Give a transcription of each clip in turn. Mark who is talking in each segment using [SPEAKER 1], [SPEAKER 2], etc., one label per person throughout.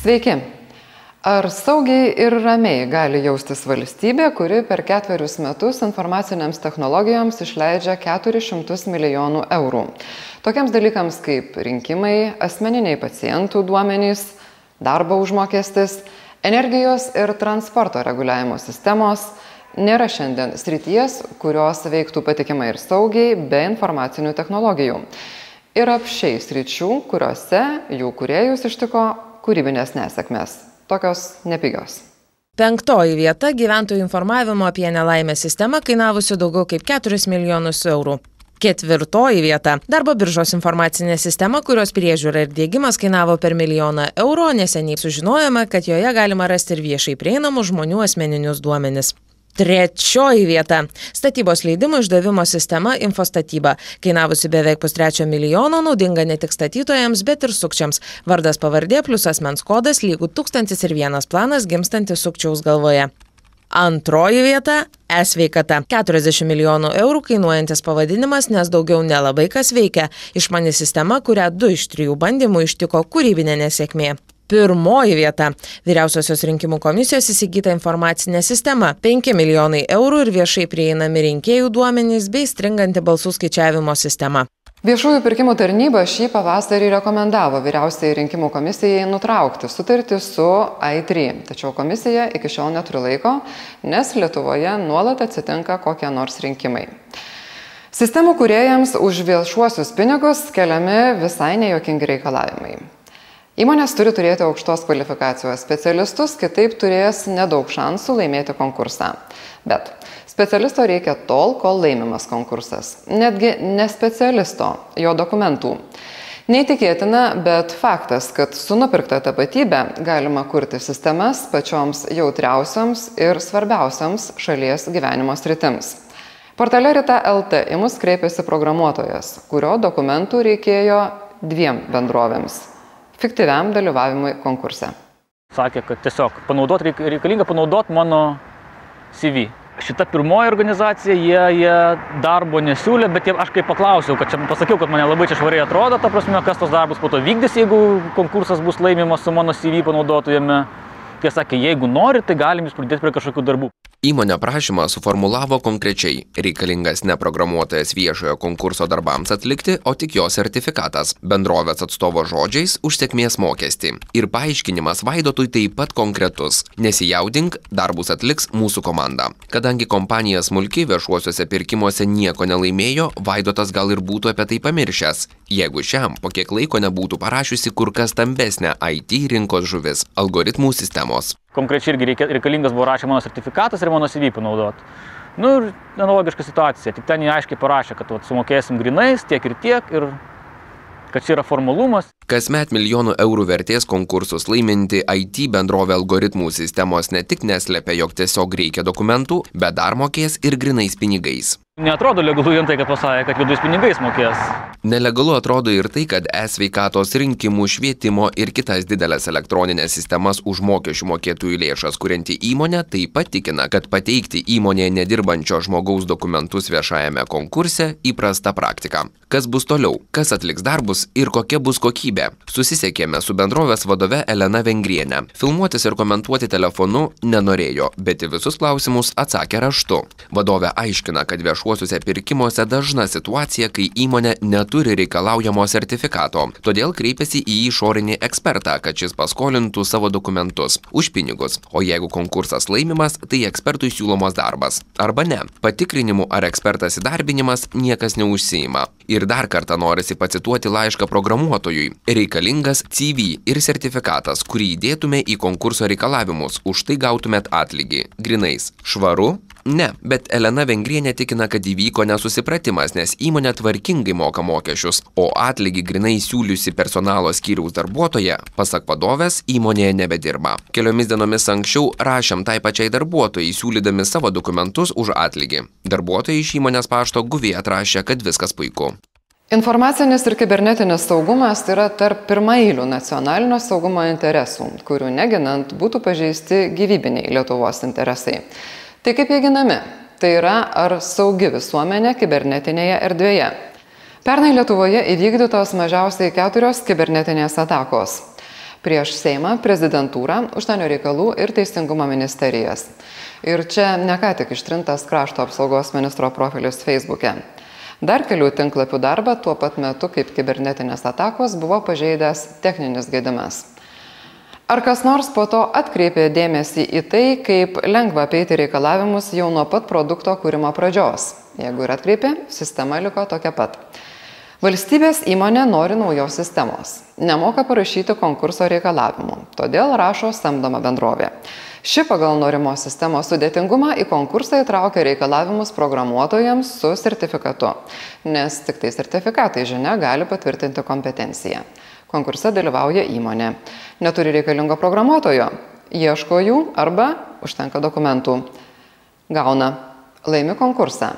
[SPEAKER 1] Sveiki. Ar saugiai ir ramiai gali jaustis valstybė, kuri per ketverius metus informacinėms technologijoms išleidžia 400 milijonų eurų? Tokiems dalykams kaip rinkimai, asmeniniai pacientų duomenys, darbo užmokestis, energijos ir transporto reguliavimo sistemos nėra šiandien srities, kurios veiktų patikimai ir saugiai be informacinių technologijų. Ir apšiai sričių, kuriuose jų kuriejus ištiko kūrybinės nesėkmės, tokios nepigios.
[SPEAKER 2] Penktoji vieta - gyventojų informavimo apie nelaimę sistema kainavusi daugiau kaip 4 milijonus eurų. Ketvirtoji vieta - darbo biržos informacinė sistema, kurios priežiūra ir dėgymas kainavo per milijoną eurų, neseniai sužinojome, kad joje galima rasti ir viešai prieinamų žmonių asmeninius duomenis. Trečioji vieta - statybos leidimų išdavimo sistema Infostatyba, kainavusi beveik pustrečio milijono, naudinga ne tik statytojams, bet ir sukčiams. Vardas pavardė plus asmens kodas lygų 1001 planas gimstantis sukčiaus galvoje. Antroji vieta - e-sveikata. 40 milijonų eurų kainuojantis pavadinimas, nes daugiau nelabai kas veikia. Išmani sistema, kurią du iš trijų bandymų ištiko kūrybinė nesėkmė. Pirmoji vieta - vyriausiosios rinkimų komisijos įsigyta informacinė sistema - 5 milijonai eurų ir viešai prieinami rinkėjų duomenys bei stringanti balsų skaičiavimo sistema.
[SPEAKER 1] Viešųjų pirkimų tarnyba šį pavasarį rekomendavo vyriausiai rinkimų komisijai nutraukti sutartį su AI3, tačiau komisija iki šiol neturi laiko, nes Lietuvoje nuolat atsitinka kokie nors rinkimai. Sistemų kuriejams už viešuosius pinigus keliami visai nejokingi reikalavimai. Įmonės turi turėti aukštos kvalifikacijos specialistus, kitaip turės nedaug šansų laimėti konkursą. Bet specialisto reikia tol, kol laimimas konkursas. Netgi ne specialisto, jo dokumentų. Neįtikėtina, bet faktas, kad su nupirkta tapatybė galima kurti sistemas pačioms jautriausiams ir svarbiausiams šalies gyvenimo sritims. Portale Rita LT į mus kreipėsi programuotojas, kurio dokumentų reikėjo dviem bendrovėms fiktyviam dalyvavimui konkurse.
[SPEAKER 3] Sakė, kad tiesiog panaudot, reikalinga panaudot mano CV. Šita pirmoji organizacija, jie, jie darbo nesiūlė, bet jie, aš kai paklausiau, kad čia pasakiau, kad mane labai čia švariai atrodo, ta prasme, kas tos darbus po to vykdys, jeigu konkursas bus laimimas su mano CV panaudotu jame. Jie sakė, jeigu nori, tai galim jūs pridėti prie kažkokių darbų.
[SPEAKER 4] Įmonė prašymą suformulavo konkrečiai. Reikalingas ne programuotojas viešojo konkurso darbams atlikti, o tik jo sertifikatas. Bendrovės atstovo žodžiais už sėkmės mokestį. Ir paaiškinimas Vaidotui taip pat konkretus. Nesijaudink, darbus atliks mūsų komanda. Kadangi kompanija smulki viešuosiuose pirkimuose nieko nelaimėjo, Vaidotas gal ir būtų apie tai pamiršęs. Jeigu šiam po kiek laiko nebūtų parašiusi kur kas stambesnę IT rinkos žuvis - algoritmų sistemos.
[SPEAKER 3] Konkrečiai irgi reikia, reikalingas buvo rašė mano sertifikatas ir mano CV panaudot. Nu ir analogiška situacija, tik ten jie aiškiai parašė, kad vat, sumokėsim grinais tiek ir tiek ir kad čia yra formalumas.
[SPEAKER 4] Kasmet milijonų eurų vertės konkursus laiminti IT bendrovė algoritmų sistemos ne tik neslepia, jog tiesiog reikia dokumentų, bet dar mokės ir grinais pinigais.
[SPEAKER 3] Neatrodo legalu vien tai, kad pasakė, kad vidus pinigais mokės.
[SPEAKER 4] Nelegalu atrodo ir tai, kad e-sveikatos rinkimų, švietimo ir kitas didelės elektroninės sistemas už mokesčių mokėtojų lėšas kurianti įmonė taip pat tikina, kad pateikti įmonėje nedirbančio žmogaus dokumentus viešajame konkurse įprasta praktika. Kas bus toliau, kas atliks darbus ir kokia bus kokybė. Susisiekėme su bendrovės vadove Elena Vengrienė. Filmuotis ir komentuoti telefonu nenorėjo, bet į visus klausimus atsakė raštu. Vadovė aiškina, kad viešuosiuose pirkimuose dažna situacija, kai įmonė neturi reikalaujamo sertifikato, todėl kreipiasi į išorinį ekspertą, kad šis paskolintų savo dokumentus už pinigus. O jeigu konkursas laimimas, tai ekspertui siūlomas darbas. Arba ne. Patikrinimų ar ekspertas įdarbinimas niekas neužsijima. Ir dar kartą norisi pacituoti laišką programuotojui. Reikalingas CV ir sertifikatas, kurį įdėtume į konkurso reikalavimus, už tai gautumėt atlygį. Grinais. Švaru? Ne, bet Elena Vengrienė tikina, kad įvyko nesusipratimas, nes įmonė tvarkingai moka mokesčius, o atlygį grinai siūliusi personalo skyriaus darbuotoja, pasak vadovės, įmonėje nebedirba. Keliomis dienomis anksčiau rašėm tai pačiai darbuotojai, siūlydami savo dokumentus už atlygį. Darbuotojai iš įmonės pašto guviai atrašė, kad viskas puiku.
[SPEAKER 1] Informacinis ir kibernetinis saugumas yra tarp pirmailių nacionalinio saugumo interesų, kurių neginant būtų pažeisti gyvybiniai Lietuvos interesai. Tai kaip jie ginami? Tai yra, ar saugi visuomenė kibernetinėje erdvėje. Pernai Lietuvoje įvykdytos mažiausiai keturios kibernetinės atakos. prieš Seimą, prezidentūrą, užsienio reikalų ir teisingumo ministerijas. Ir čia ne ką tik ištrintas krašto apsaugos ministro profilis Facebook'e. Dar kelių tinklapių darbą tuo pat metu kaip kibernetinės atakos buvo pažeidęs techninis gedimas. Ar kas nors po to atkreipė dėmesį į tai, kaip lengva apeiti reikalavimus jau nuo pat produkto kūrimo pradžios? Jeigu ir atkreipė, sistema liko tokia pat. Valstybės įmonė nori naujos sistemos. Nemoka parašyti konkurso reikalavimų, todėl rašo samdoma bendrovė. Ši pagal norimos sistemos sudėtingumą į konkursą įtraukia reikalavimus programuotojams su sertifikatu, nes tik tai sertifikatai žinia gali patvirtinti kompetenciją. Konkurse dalyvauja įmonė. Neturi reikalingo programuotojo, ieško jų arba užtenka dokumentų. Gauna. Laimi konkursą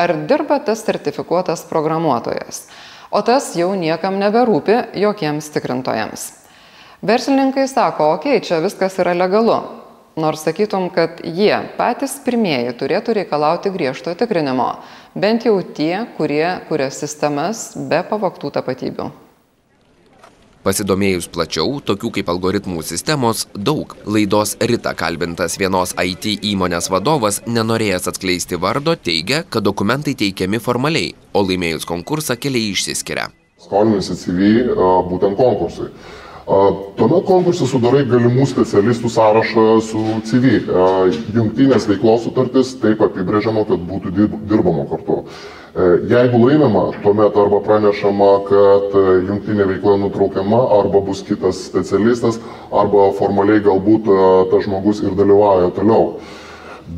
[SPEAKER 1] ar dirba tas sertifikuotas programuotojas. O tas jau niekam neberūpi jokiems tikrintojams. Verslininkai sako, okei, okay, čia viskas yra legalu. Nors sakytum, kad jie patys pirmieji turėtų reikalauti griežto tikrinimo, bent jau tie, kurie kuria sistemas be pavoktų tapatybių.
[SPEAKER 4] Pasidomėjus plačiau, tokių kaip algoritmų sistemos daug. Laidos Rita kalbintas vienos IT įmonės vadovas, nenorėjęs atskleisti vardo, teigia, kad dokumentai teikiami formaliai, o laimėjus konkursą keliai išsiskiria.
[SPEAKER 5] Skolinasi CV būtent konkursui. Tuomet konkursą sudarai galimų specialistų sąrašą su CV. Jungtinės veiklos sutartis taip apibrėžiama, kad būtų dirbama kartu. E, jeigu laimima, tuomet arba pranešama, kad e, jungtinė veikla nutraukiama, arba bus kitas specialistas, arba formaliai galbūt e, tas žmogus ir dalyvauja toliau.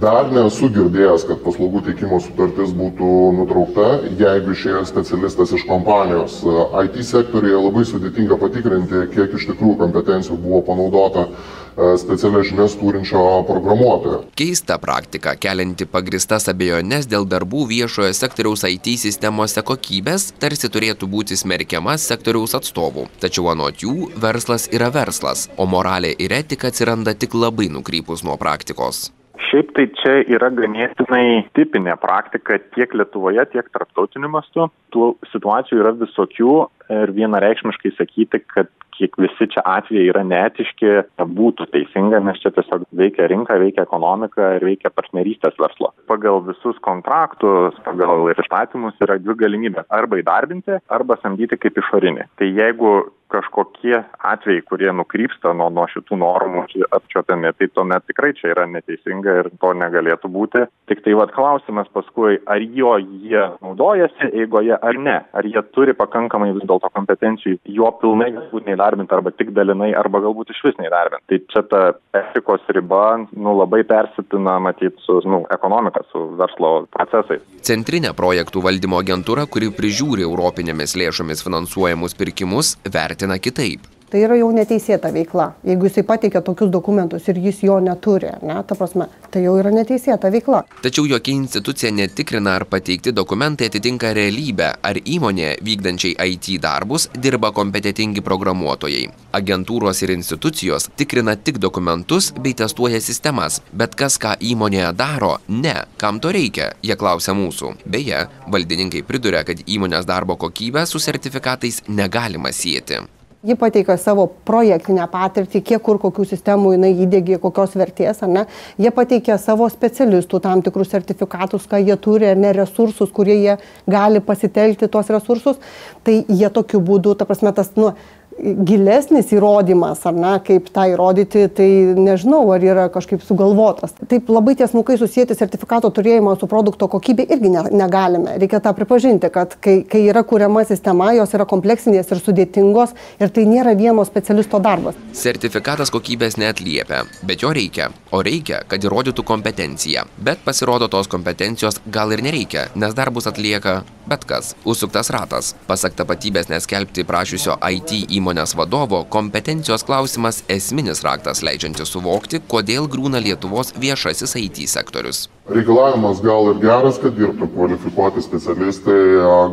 [SPEAKER 5] Dar nesu girdėjęs, kad paslaugų teikimo sutartis būtų nutraukta, jeigu išėjo specialistas iš kompanijos. IT sektorėje labai sudėtinga patikrinti, kiek iš tikrųjų kompetencijų buvo panaudota e, specialias žinias turinčio programuotojo.
[SPEAKER 4] Keista praktika, kelianti pagristas abejonės dėl darbų viešojo sektoriaus IT sistemose kokybės, tarsi turėtų būti smerkiamas sektoriaus atstovų. Tačiau anot jų, verslas yra verslas, o moralė ir etika atsiranda tik labai nukrypus nuo praktikos
[SPEAKER 6] šiaip tai čia yra ganėtinai tipinė praktika tiek lietuvoje tiek tarptautiniu mastu tų situacijų yra visokių ir vienareikšmiškai sakyti kad kiek visi čia atvejai yra neetiški būtų teisinga nes čia tiesiog veikia rinka veikia ekonomika ir veikia partnerystės verslo. Pagal visus kontraktus pagal ir įstatymus yra dvi galimybės. Arba įdarbinti arba samdyti kaip išorinį. Tai jeigu kažkokie atvejai kurie nukrypsta nuo nuo šitų normų apčiuopiami tai tuomet tikrai čia yra neteisinga ir to negalėtų būti. Tiktai vat klausimas paskui ar juo jie naudojasi eigoje ar ne ar jie turi pakankamai vis dėlto kompetencijų juo pilnai galbūt neįdarbint arba tik dalinai arba galbūt išvis neįdarbint tai čia ta etikos riba nu labai persipina matyt su nu ekonomika su verslo procesais.
[SPEAKER 4] Centrinė projektų valdymo agentūra kuri prižiūri europinėmis lėšomis finansuojamus pirkimus vertina kitaip
[SPEAKER 7] tai yra jau neteisėta veikla. Jeigu jisai pateikia tokius dokumentus ir jis jo neturi ne ta prasme tai jau yra neteisėta veikla.
[SPEAKER 4] Tačiau jokia institucija netikrina ar pateikti dokumentai atitinka realybę ar įmonėje vykdančiai it darbus dirba kompetentingi programuotojai. Agentūros ir institucijos tikrina tik dokumentus bei testuoja sistemas bet kas ką įmonėje daro ne kam to reikia jie klausia mūsų. Beje valdininkai priduria kad įmonės darbo kokybę su sertifikatais negalima sieti
[SPEAKER 7] ji pateikia savo projektinę patirtį kiek kur kokių sistemų jinai įdiegė kokios vertės ar ne. Jie pateikia savo specialistų tam tikrus sertifikatus ką jie turi ar ne resursus kurie jie gali pasitelkti tuos resursus. Tai jie tokiu būdu ta prasme tas nu gilesnis įrodymas ar ne kaip tą įrodyti tai nežinau ar yra kažkaip sugalvotas. Taip labai tiesmukai susieti sertifikato turėjimą su produkto kokybe irgi ne negalime. Reikia tą pripažinti kad kai kai yra kuriama sistema jos yra kompleksinės ir sudėtingos ir tai nėra vieno specialisto darbas.
[SPEAKER 4] Sertifikatas kokybės neatliepia bet jo reikia. O reikia kad įrodytų kompetenciją. Bet pasirodo tos kompetencijos gal ir nereikia nes darbus atlieka bet kas. Užsuktas ratas. Pasak tapatybės neskelbti prašiusio it įmonės įmonės vadovo kompetencijos klausimas esminis raktas leidžiantis suvokti kodėl griūna lietuvos viešasis it sektorius.
[SPEAKER 5] Reikalavimas gal ir geras kad dirbtų kvalifikuoti specialistai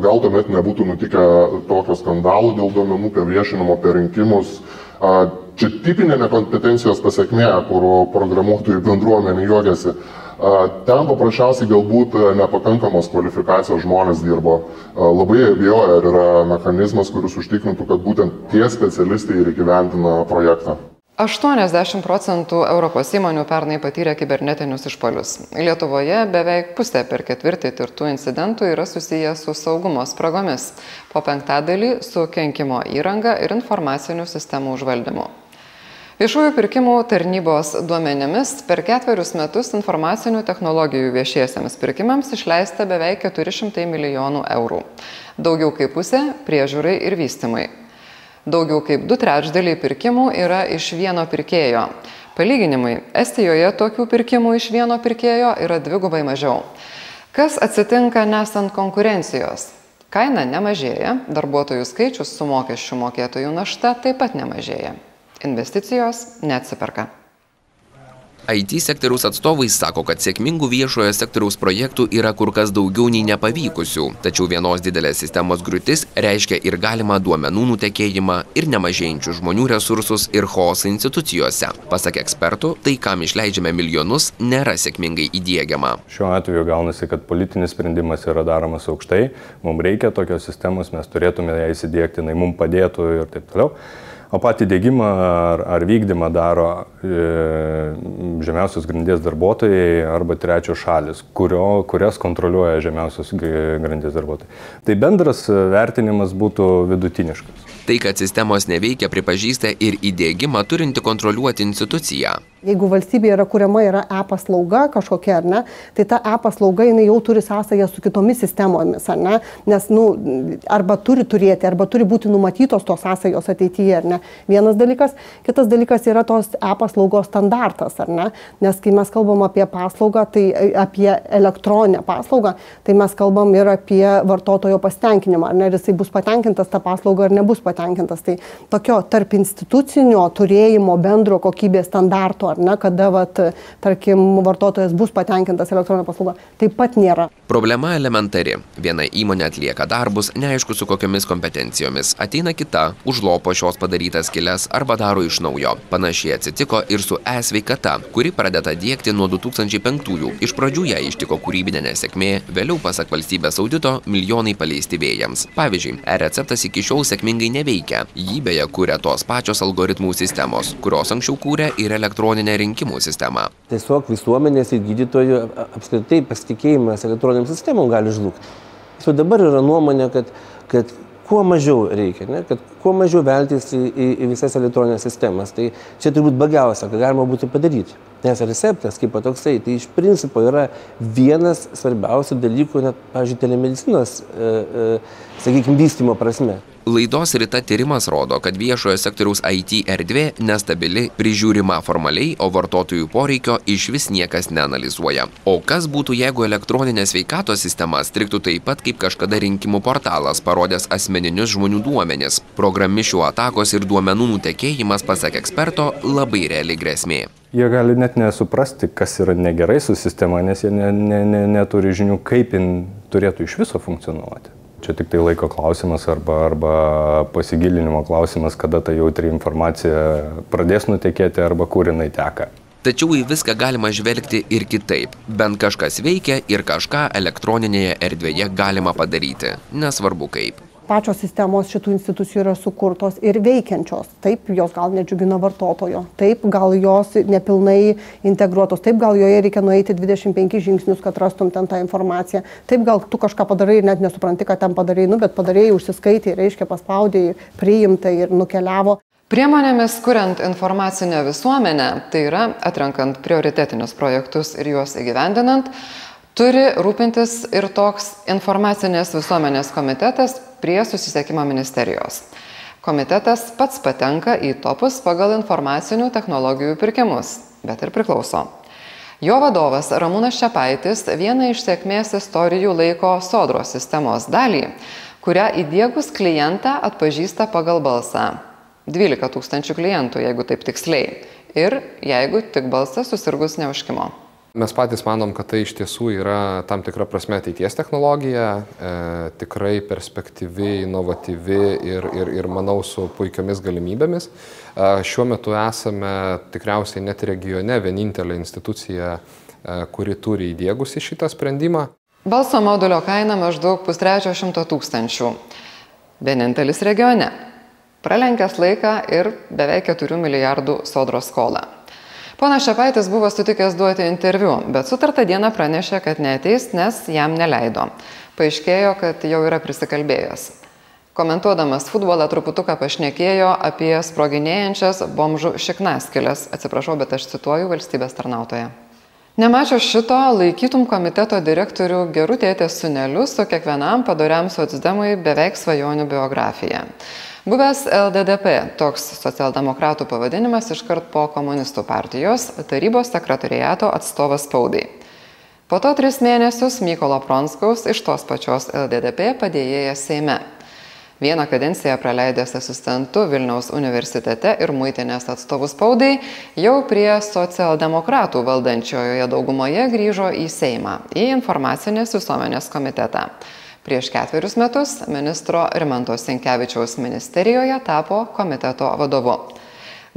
[SPEAKER 5] gal tuomet nebūtų nutikę tokio skandalo dėl duomenų per viešinimo per rinkimus. Čia tipinė nekompetencijos pasekmė kur programuotojų bendruomenė juokiasi Ten paprasčiausiai galbūt nepakankamos kvalifikacijos žmonės dirbo. Labai abejoju, ar yra mechanizmas, kuris užtikrintų, kad būtent tie specialistai ir įgyventina projektą.
[SPEAKER 1] 80 procentų Europos įmonių pernai patyrė kibernetinius išpolius. Lietuvoje beveik pusė per ketvirtį tirtų incidentų yra susiję su saugumo spragomis, po penktadalį su kenkimo įranga ir informacinių sistemų užvaldymu. Viešųjų pirkimų tarnybos duomenimis per ketverius metus informacinių technologijų viešiesiams pirkimams išleista beveik 400 milijonų eurų. Daugiau kaip pusė priežiūrai ir vystimai. Daugiau kaip du trečdaliai pirkimų yra iš vieno pirkėjo. Palyginimai, Estijoje tokių pirkimų iš vieno pirkėjo yra dvigubai mažiau. Kas atsitinka nesant konkurencijos? Kaina nemažėja, darbuotojų skaičius su mokesčių mokėtojų našta taip pat nemažėja investicijos neatsiperka.
[SPEAKER 4] IT sektoriaus atstovai sako, kad sėkmingų viešojo sektoriaus projektų yra kur kas daugiau nei nepavykusių. Tačiau vienos didelės sistemos griūtis reiškia ir galimą duomenų nutekėjimą, ir nemažėjančių žmonių resursus, ir chaosą institucijose. Pasak ekspertų, tai, kam išleidžiame milijonus, nėra sėkmingai įdėgiama.
[SPEAKER 8] Šiuo atveju gaunasi, kad politinis sprendimas yra daromas aukštai, mums reikia tokios sistemos, mes turėtume ją įsidėkti, jinai mums padėtų ir taip toliau o patį dėgymą ar, ar vykdymą daro e, žemiausios grandies darbuotojai arba trečios šalis, kurio, kurias kontroliuoja žemiausios grandies darbuotojai. Tai bendras vertinimas būtų vidutiniškas.
[SPEAKER 4] Tai, kad sistemos neveikia, pripažįsta ir įdėgymą turinti kontroliuoti instituciją.
[SPEAKER 7] Jeigu valstybėje yra kuriama yra e-paslauga kažkokia, ar ne, tai ta e-paslauga jinai jau turi sąsąją su kitomis sistemomis, ar ne, nes, nu, arba turi turėti, arba turi būti numatytos tos sąsajos ateityje, ar ne. Vienas dalykas, kitas dalykas yra tos e-paslaugos standartas, ar ne, nes kai mes kalbam apie paslaugą, tai apie elektroninę paslaugą, tai mes kalbam ir apie vartotojo pasitenkinimą, ar ne, ir jisai bus patenkintas tą paslaugą ar nebus patenkintas. Tai tokio tarp institucinio turėjimo bendro kokybės standarto ar ne, kada, vat, tarkim, vartotojas bus patenkintas elektroninė paslauga, taip pat nėra.
[SPEAKER 4] Problema elementari. Viena įmonė atlieka darbus, neaišku su kokiamis kompetencijomis. Ateina kita, užlopo šios padarytas kelias arba daro iš naujo. Panašiai atsitiko ir su e-sveikata, kuri pradėta dėkti nuo 2005-ųjų. Iš pradžių ją ištiko kūrybinė nesėkmė, vėliau, pasak valstybės audito, milijonai paleisti vėjams. Pavyzdžiui, e-receptas iki šiol sėkmingai neveikia. Jį beje kūrė tos pačios algoritmų sistemos, kurios anksčiau kūrė ir elektroninę rinkimų sistemą.
[SPEAKER 9] Tiesiog visuomenės ir gydytojų apskritai pasitikėjimas elektroniniam sistemom gali žlugti. Jau dabar yra nuomonė, kad, kad kuo mažiau reikia, ne? kad kuo mažiau veltis į, į, į visas elektroninės sistemas. Tai čia turbūt bagiausia, ką galima būtų padaryti. Nes receptas kaip toksai, tai iš principo yra vienas svarbiausių dalykų, net, pavyzdžiui, telemedicinos, e, e, sakykime, vystimo prasme.
[SPEAKER 4] Laidos ryta tyrimas rodo, kad viešojo sektoriaus IT erdvė nestabili, prižiūrima formaliai, o vartotojų poreikio iš vis niekas neanalizuoja. O kas būtų, jeigu elektroninė sveikatos sistema striktų taip pat, kaip kažkada rinkimų portalas parodęs asmeninius žmonių duomenis. Programišių atakos ir duomenų nutekėjimas, pasak eksperto, labai reali grėsmė.
[SPEAKER 8] Jie gali net nesuprasti, kas yra negerai su sistema, nes jie ne, ne, ne, neturi žinių, kaip jin turėtų iš viso funkcionuoti. Čia tik tai laiko klausimas arba, arba pasigilinimo klausimas, kada ta jautri informacija pradės nutekėti arba kur jinai teka.
[SPEAKER 4] Tačiau į viską galima žvelgti ir kitaip. Bent kažkas veikia ir kažką elektroninėje erdvėje galima padaryti. Nesvarbu kaip
[SPEAKER 7] pačios sistemos šitų institucijų yra sukurtos ir veikiančios. Taip, jos gal nedžiugina vartotojo, taip, gal jos nepilnai integruotos, taip, gal joje reikia nueiti 25 žingsnius, kad rastum ten tą informaciją, taip, gal tu kažką padarai ir net nesupranti, ką ten padarai, nu, bet padarėjai, užsiskaitai, reiškia paspaudėjai, priimtai ir nukeliavo.
[SPEAKER 1] Priemonėmis, kuriant informacinę visuomenę, tai yra atrenkant prioritetinius projektus ir juos įgyvendinant, turi rūpintis ir toks informacinės visuomenės komitetas prie susisiekimo ministerijos. Komitetas pats patenka į topus pagal informacinių technologijų pirkimus, bet ir priklauso. Jo vadovas Ramūnas Čiapaitis vieną iš sėkmės istorijų laiko sodros sistemos dalį, kurią įdėgus klientą atpažįsta pagal balsą. 12 tūkstančių klientų, jeigu taip tiksliai. Ir jeigu tik balsas susirgus neužkimo.
[SPEAKER 10] Mes patys manom, kad tai iš tiesų yra tam tikra prasme ateities technologija, e, tikrai perspektyvi, inovatyvi ir, ir, ir manau su puikiomis galimybėmis. E, šiuo metu esame tikriausiai net regione vienintelė institucija kuri turi įdėgusi šitą sprendimą.
[SPEAKER 1] Balso modulio kaina maždaug pustrečio šimto tūkstančių. Vienintelis regione. Pralenkęs laiką ir beveik 4 milijardų sodros skolą. Ponas Šepaitis buvo sutikęs duoti interviu, bet sutartą dieną pranešė, kad neteis, nes jam neleido. Paaiškėjo, kad jau yra prisikalbėjęs. Komentuodamas futbolą truputuką pašnekėjo apie sproginėjančias bomžų šiknaskilės. Atsiprašau, bet aš cituoju valstybės tarnautoje. Nemačiau šito, laikytum komiteto direktorių gerų tėtės suneliu su kiekvienam padoriam socdemui beveik svajonių biografija. Buvęs LDDP, toks socialdemokratų pavadinimas iškart po komunistų partijos tarybos sekretariato atstovas spaudai. Po to tris mėnesius Mykolo Pronskaus iš tos pačios LDDP padėjėjas Seime. Vieną kadenciją praleidęs asistentu Vilniaus universitete ir muitinės atstovų spaudai, jau prie socialdemokratų valdančiojoje daugumoje grįžo į Seimą, į informacinės visuomenės komitetą. Prieš ketverius metus ministro Rimanto Sinkevičiaus ministerijoje tapo komiteto vadovu.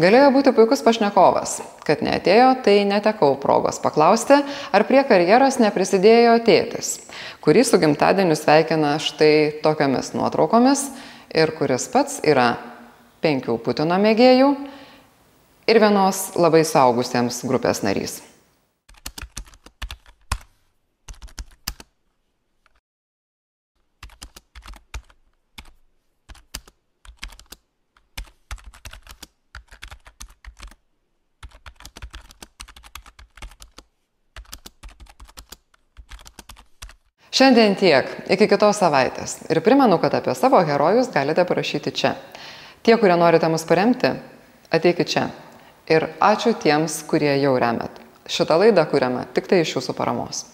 [SPEAKER 1] Galėjo būti puikus pašnekovas. Kad neatėjo, tai netekau progos paklausti, ar prie karjeros neprisidėjo tėtis, kurį su gimtadieniu sveikina štai tokiamis nuotraukomis ir kuris pats yra penkių Putino mėgėjų ir vienos labai saugusiems grupės narys. Šiandien tiek, iki kitos savaitės. Ir primenu, kad apie savo herojus galite parašyti čia. Tie, kurie norite mus paremti, ateikit čia. Ir ačiū tiems, kurie jau remet. Šitą laidą kuriame tik tai iš jūsų paramos.